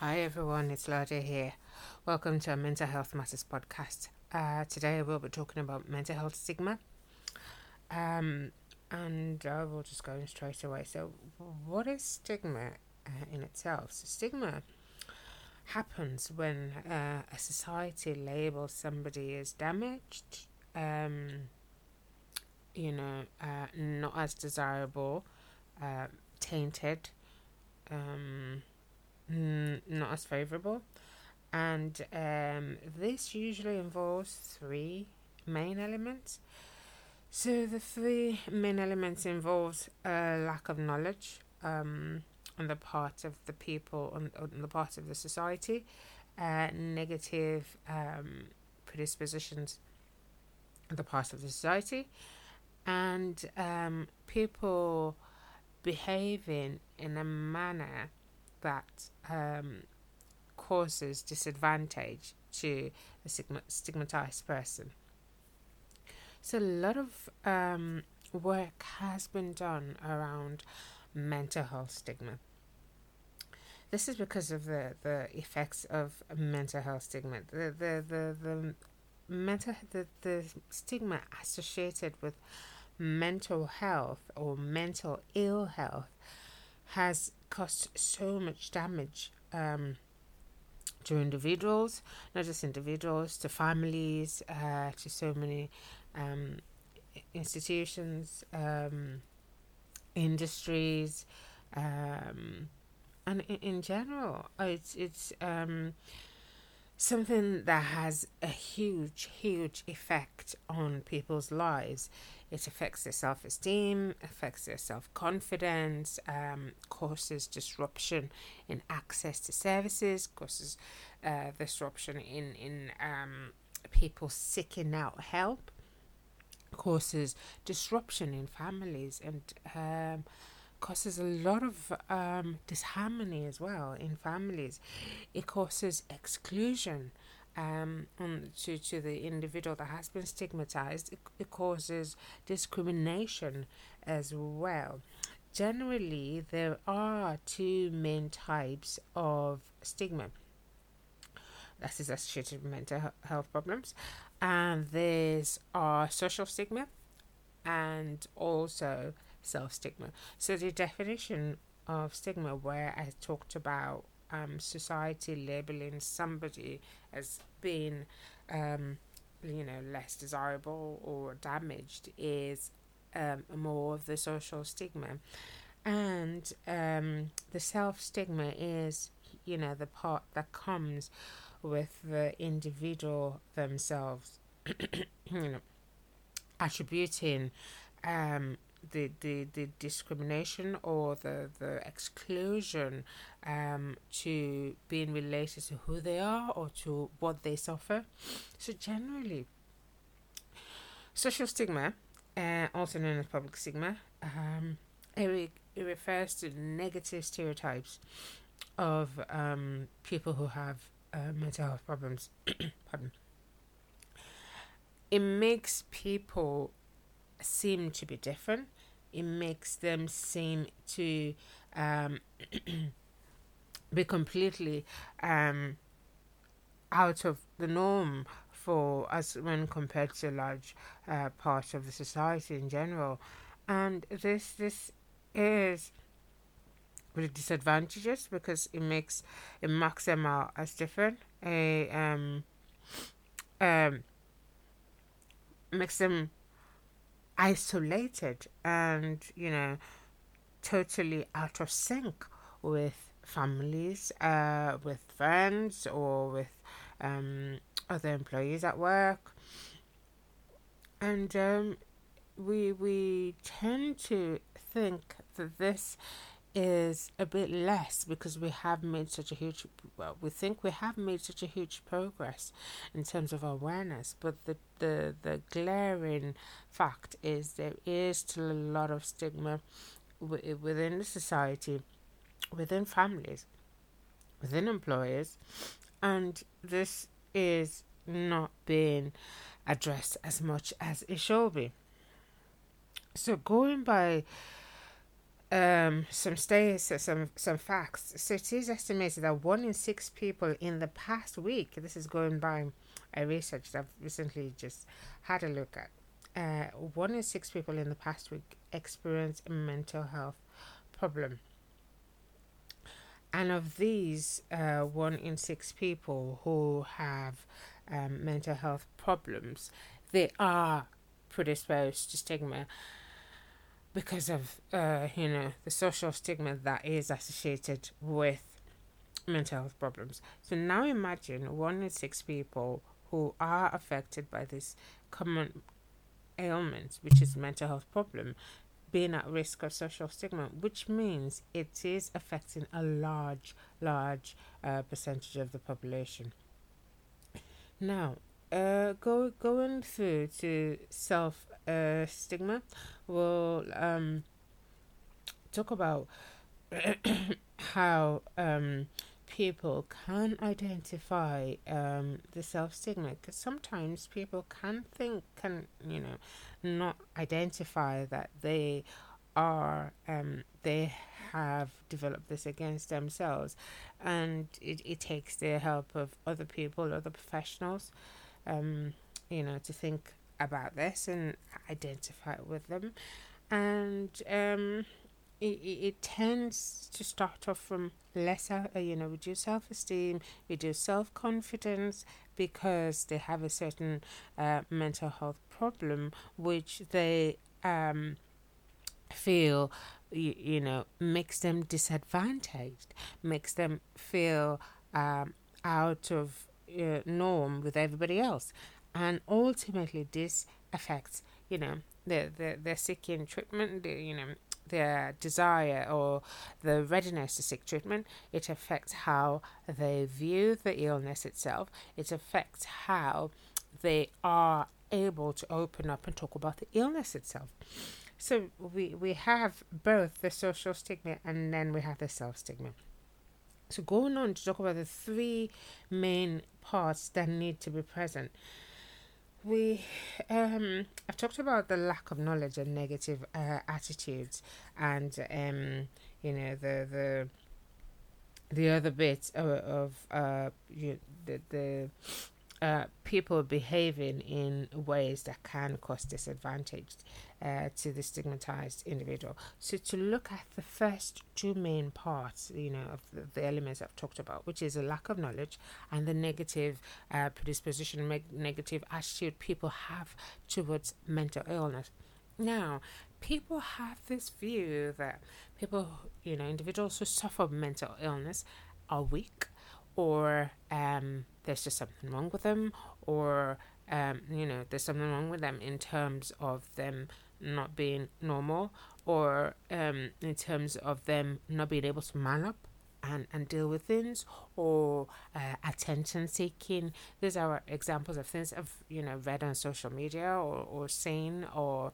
Hi everyone, it's Lada here. Welcome to our Mental Health Matters podcast. Uh, today we'll be talking about mental health stigma. Um, and I will just go straight away. So, what is stigma uh, in itself? So, stigma happens when uh, a society labels somebody as damaged, um, you know, uh, not as desirable, uh, tainted. Um, mm, not as favorable. And um, this usually involves three main elements. So the three main elements involves a lack of knowledge um, on the part of the people, on, on the part of the society, uh, negative um, predispositions on the part of the society, and um, people behaving in a manner that um, causes disadvantage to a stigmatized person. So, a lot of um, work has been done around mental health stigma. This is because of the, the effects of mental health stigma. The the the, the mental the, the stigma associated with mental health or mental ill health has caused so much damage um, to individuals, not just individuals, to families, uh, to so many um, institutions, um, industries, um, and in, in, general, it's it's um, something that has a huge, huge effect on people's lives. It affects their self esteem, affects their self confidence, um, causes disruption in access to services, causes uh, disruption in, in um, people seeking out help, causes disruption in families, and um, causes a lot of um, disharmony as well in families. It causes exclusion um, to, to the individual that has been stigmatized. It, it causes discrimination as well. Generally, there are two main types of stigma that is associated with mental health problems, and there's are social stigma and also self stigma. So the definition of stigma, where I talked about um, society labeling somebody as being, um, you know, less desirable or damaged, is um, more of the social stigma, and um, the self stigma is, you know, the part that comes with the individual themselves, you know, attributing um, the, the, the discrimination or the, the exclusion um, to being related to who they are or to what they suffer. So, generally, social stigma, uh, also known as public stigma, um, it, it refers to negative stereotypes of um, people who have uh, mental health problems. Pardon. It makes people seem to be different. It makes them seem to um, be completely um, out of the norm for us when compared to a large uh, part of the society in general. And this this is with disadvantages because it makes it marks them out as different. A um um makes them isolated and you know totally out of sync with families, uh, with friends, or with um, other employees at work, and um, we we tend to think that this is a bit less because we have made such a huge well we think we have made such a huge progress in terms of awareness but the the, the glaring fact is there is still a lot of stigma w- within the society within families within employers and this is not being addressed as much as it should be. So going by um, some states, some some facts. So it is estimated that one in six people in the past week, this is going by a research that I've recently just had a look at. Uh, one in six people in the past week experience a mental health problem. And of these, uh, one in six people who have um, mental health problems, they are predisposed to stigma because of uh, you know the social stigma that is associated with mental health problems. So now imagine one in six people who are affected by this common ailment, which is mental health problem, being at risk of social stigma, which means it is affecting a large, large uh, percentage of the population. Now, uh, go going through to self uh, stigma, we'll um, talk about how um, people can identify um, the self stigma because sometimes people can think can you know not identify that they are um, they have developed this against themselves. And it, it takes the help of other people other professionals um, you know to think about this and identify with them. And um, it, it tends to start off from lesser, uh, you know, reduce self esteem, reduce self confidence because they have a certain uh, mental health problem, which they um, feel, you, you know, makes them disadvantaged, makes them feel um, out of uh, norm with everybody else. And ultimately, this affects, you know, they're, they're, they're seeking treatment, they, you know, their desire or the readiness to seek treatment. It affects how they view the illness itself. It affects how they are able to open up and talk about the illness itself. So we, we have both the social stigma and then we have the self stigma. So going on to talk about the three main parts that need to be present. We um i've talked about the lack of knowledge and negative uh, attitudes and um you know the the the other bit of, of uh you, the the uh, people behaving in ways that can cause disadvantage uh, to the stigmatized individual. So to look at the first two main parts, you know, of the, the elements I've talked about, which is a lack of knowledge and the negative uh, predisposition, meg- negative attitude people have towards mental illness. Now, people have this view that people, you know, individuals who suffer mental illness are weak or um, there's just something wrong with them, or um, you know, there's something wrong with them in terms of them not being normal, or um, in terms of them not being able to man up and, and deal with things, or uh, attention seeking. These are examples of things I've you know read on social media or or seen or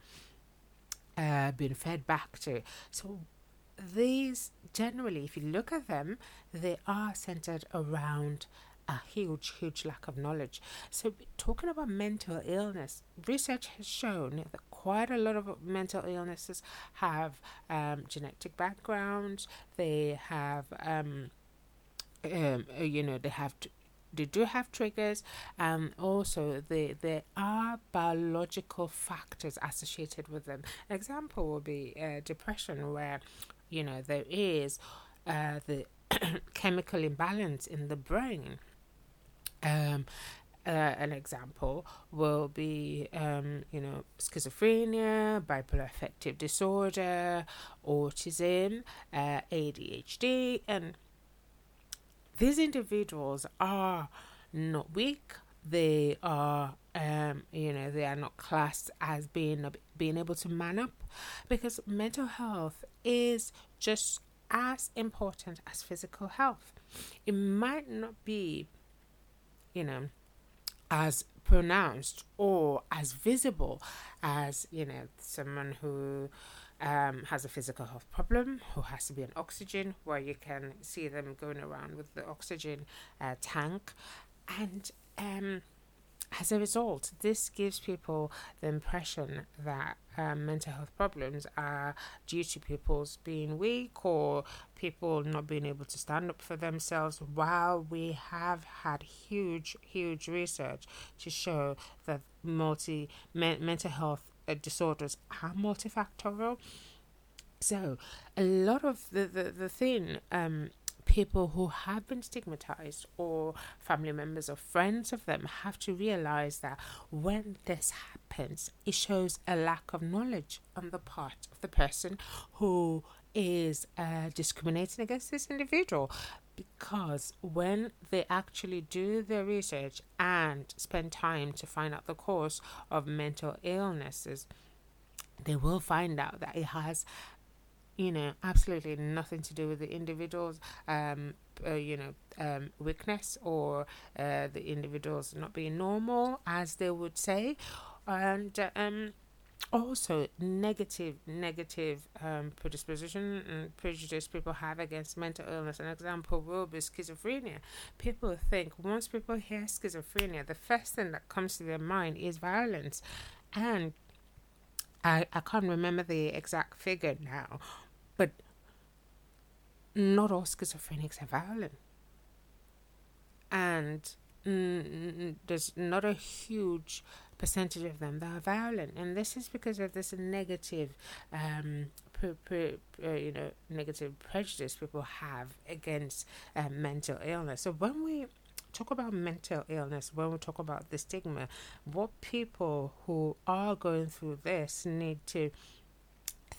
uh, been fed back to. So these generally, if you look at them, they are centered around a huge, huge lack of knowledge. So, talking about mental illness, research has shown that quite a lot of mental illnesses have um, genetic backgrounds. They have, um, um, you know, they have. They do have triggers and also they, there are biological factors associated with them an example will be uh, depression where you know there is uh, the chemical imbalance in the brain um, uh, an example will be, um, you know, schizophrenia, bipolar affective disorder, autism, uh, ADHD, and these individuals are not weak. They are, um, you know, they are not classed as being being able to man up, because mental health is just as important as physical health. It might not be you know, as pronounced or as visible as, you know, someone who um, has a physical health problem, who has to be on oxygen, where you can see them going around with the oxygen uh, tank. And um, as a result, this gives people the impression that um, mental health problems are due to people's being weak or people not being able to stand up for themselves. While we have had huge, huge research to show that multi me- mental health uh, disorders are multifactorial. So, a lot of the, the, the thing um, people who have been stigmatized or family members or friends of them have to realize that when this happens, it shows a lack of knowledge on the part of the person who is uh, discriminating against this individual. Because when they actually do their research and spend time to find out the cause of mental illnesses, they will find out that it has you know, absolutely nothing to do with the individual's, um, uh, you know, um, weakness or uh, the individual's not being normal, as they would say, and um, also negative, negative um, predisposition and prejudice people have against mental illness. An example will be schizophrenia. People think once people hear schizophrenia, the first thing that comes to their mind is violence, and I, I can't remember the exact figure now, but not all schizophrenics are violent. And there's not a huge percentage of them that are violent. And this is because of this negative, um, pre- pre- uh, you know, negative prejudice people have against uh, mental illness. So when we talk about mental illness, when we talk about the stigma, what people who are going through this need to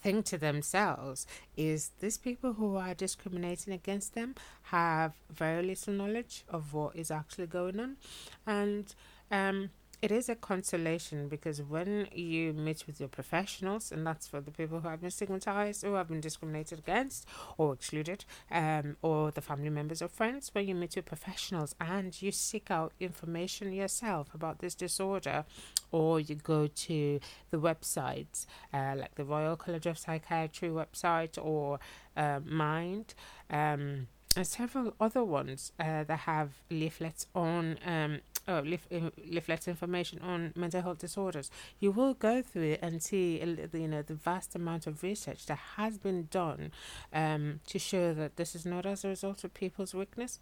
think to themselves is these people who are discriminating against them have very little knowledge of what is actually going on. And um it is a consolation because when you meet with your professionals, and that's for the people who have been stigmatized, or have been discriminated against, or excluded, um, or the family members or friends, when you meet your professionals and you seek out information yourself about this disorder, or you go to the websites uh, like the Royal College of Psychiatry website or uh, Mind. Um, and several other ones uh, that have leaflets on um, oh, leaf, uh, leaflet information on mental health disorders, you will go through it and see you know the vast amount of research that has been done um, to show that this is not as a result of people's weakness.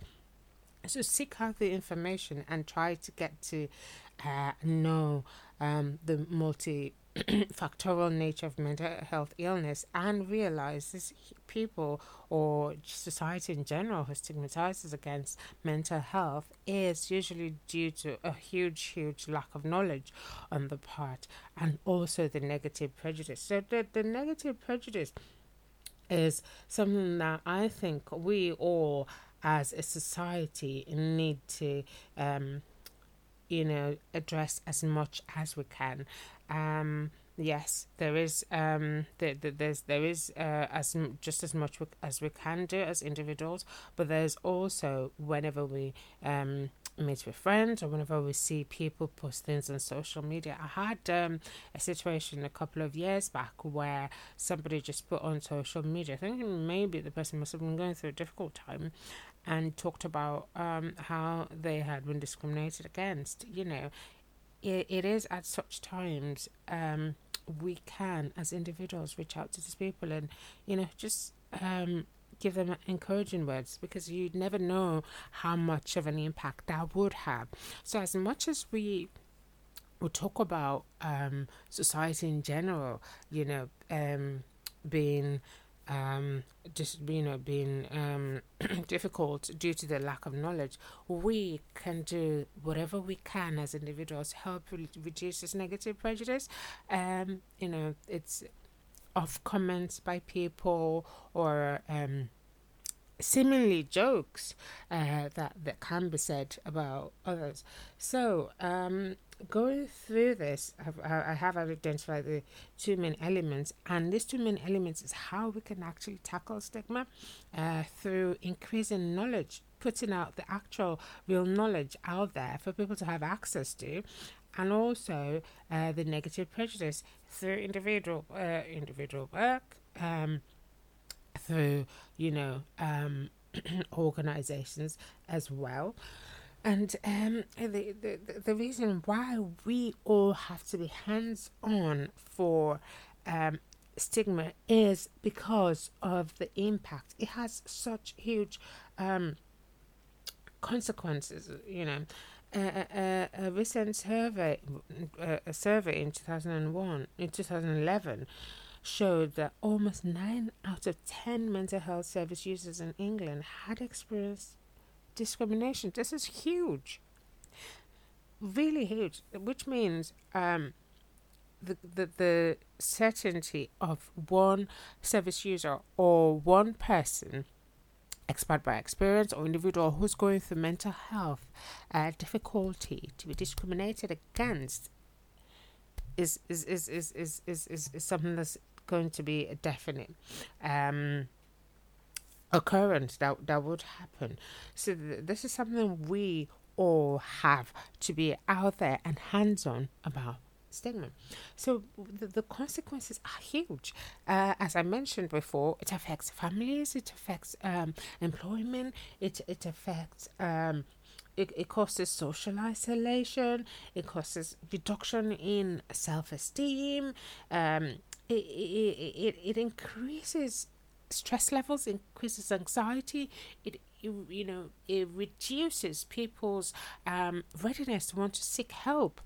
So seek out the information and try to get to uh, know um, the multi factorial nature of mental health illness and realizes people or society in general who stigmatizes against mental health is usually due to a huge huge lack of knowledge on the part and also the negative prejudice. So the, the negative prejudice is something that i think we all as a society need to um, you know address as much as we can. Um yes there is um the, the, there's there is uh as just as much as we can do as individuals but there's also whenever we um meet with friends or whenever we see people post things on social media. I had um a situation a couple of years back where somebody just put on social media. I think maybe the person must have been going through a difficult time and talked about um, how they had been discriminated against. You know, it, it is at such times um, we can, as individuals, reach out to these people and, you know, just um, give them encouraging words because you never know how much of an impact that would have. So, as much as we we talk about um, society in general, you know, um, being um, just you know being um, difficult due to the lack of knowledge, we can do whatever we can as individuals help re- reduce this negative prejudice. Um, you know, it's of comments by people or um, seemingly jokes uh, that that can be said about others. So um, going through this, I've, I have identified the two main elements, and these two main elements is how we can actually tackle stigma uh, through increasing knowledge, putting out the actual real knowledge out there for people to have access to, and also uh, the negative prejudice through individual uh, individual work. Um, through you know um, organizations as well And um, the, the the reason why we all have to be hands on for um, stigma is because of the impact. It has such huge um, consequences. You know, a, a, a recent survey, a, survey in two thousand and one, in two thousand eleven showed that almost 9 out of 10 mental health service users in England had experienced discrimination. This is huge. Really huge. Which means um, the, the, the certainty of one service user or one person expert by experience or individual who's going through mental health uh, difficulty to be discriminated against is is is is is is, is, is something that's going to be definite um, occurrence that that would happen. So th- this is something we all have to be out there and hands on about stigma. So the, the consequences are huge. Uh, as I mentioned before, it affects families, it affects um, employment, it it affects um, it, it causes social isolation, it causes reduction in self esteem, um, it, it, it, it increases stress levels, increases anxiety, it you, know it reduces people's um, readiness to want to seek help.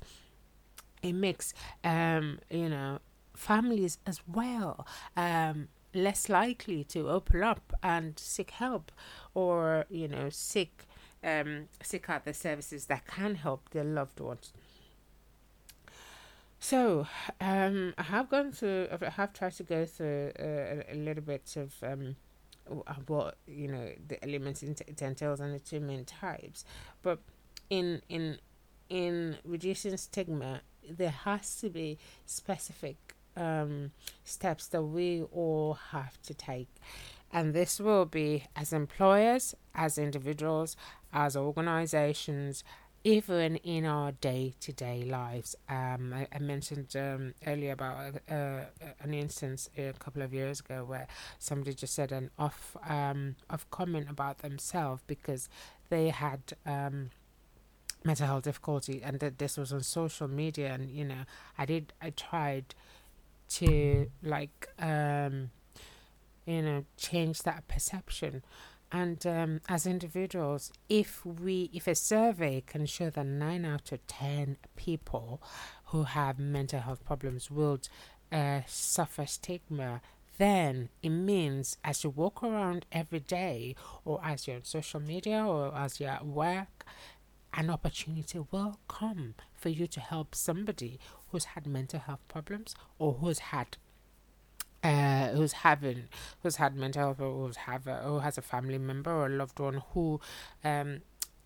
It makes um, you know families as well um, less likely to open up and seek help or you know seek um, seek out the services that can help their loved ones. So, um, I have gone through, I have tried to go through uh, a, a, little bit of um, what you know the elements it entails and the two main types, but in in in reducing stigma, there has to be specific um, steps that we all have to take, and this will be as employers, as individuals, as organizations, even in our day to day lives. Um, I, I mentioned um, earlier about uh, uh, an instance a couple of years ago where somebody just said an off um, off comment about themselves because they had um, mental health difficulty and that this was on social media and you know I did I tried to like um you know change that perception and um, as individuals, if we if a survey can show that nine out of ten people who have mental health problems will uh, suffer stigma, then it means as you walk around every day, or as you're on social media, or as you're at work, an opportunity will come for you to help somebody who's had mental health problems or who's had uh, who's having who's had mental health or who's have a, who has a family member or a loved one who um,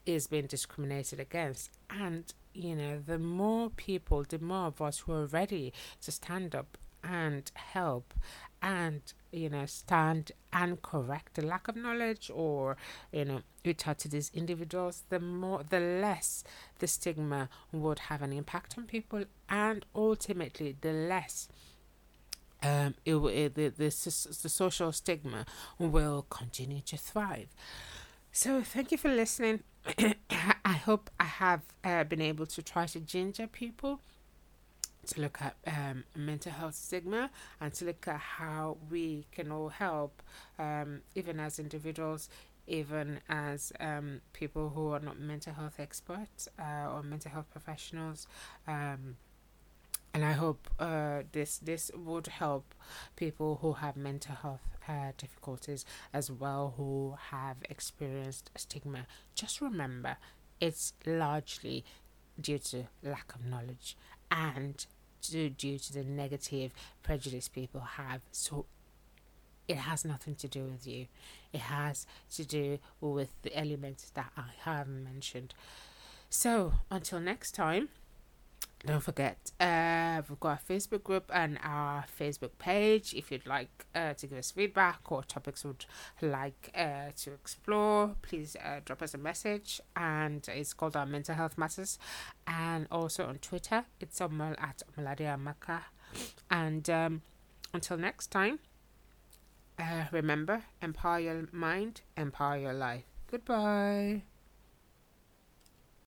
is being discriminated against. And you know the more people the more of us who are ready to stand up and help and you know stand and correct the lack of knowledge or you know reach out to these individuals the more the less the stigma would have an impact on people and ultimately the less um, it, it, the, the, the social stigma will continue to thrive. So, thank you for listening. I hope I have uh, been able to try to ginger people to look at um, mental health stigma and to look at how we can all help, um, even as individuals, even as um, people who are not mental health experts uh, or mental health professionals. Um, and I hope uh, this this would help people who have mental health uh, difficulties as well who have experienced stigma. Just remember, it's largely due to lack of knowledge and to, due to the negative prejudice people have. So it has nothing to do with you. It has to do with the elements that I have mentioned. So until next time don't forget uh, we've got a facebook group and our facebook page. If you'd like uh, to give us feedback or topics would like uh, to explore please uh, drop us a message. And it's called our mental health matters. And also on twitter it's Omal at Omaladia Maka and um, until next time uh, remember empower your mind empower your life. Goodbye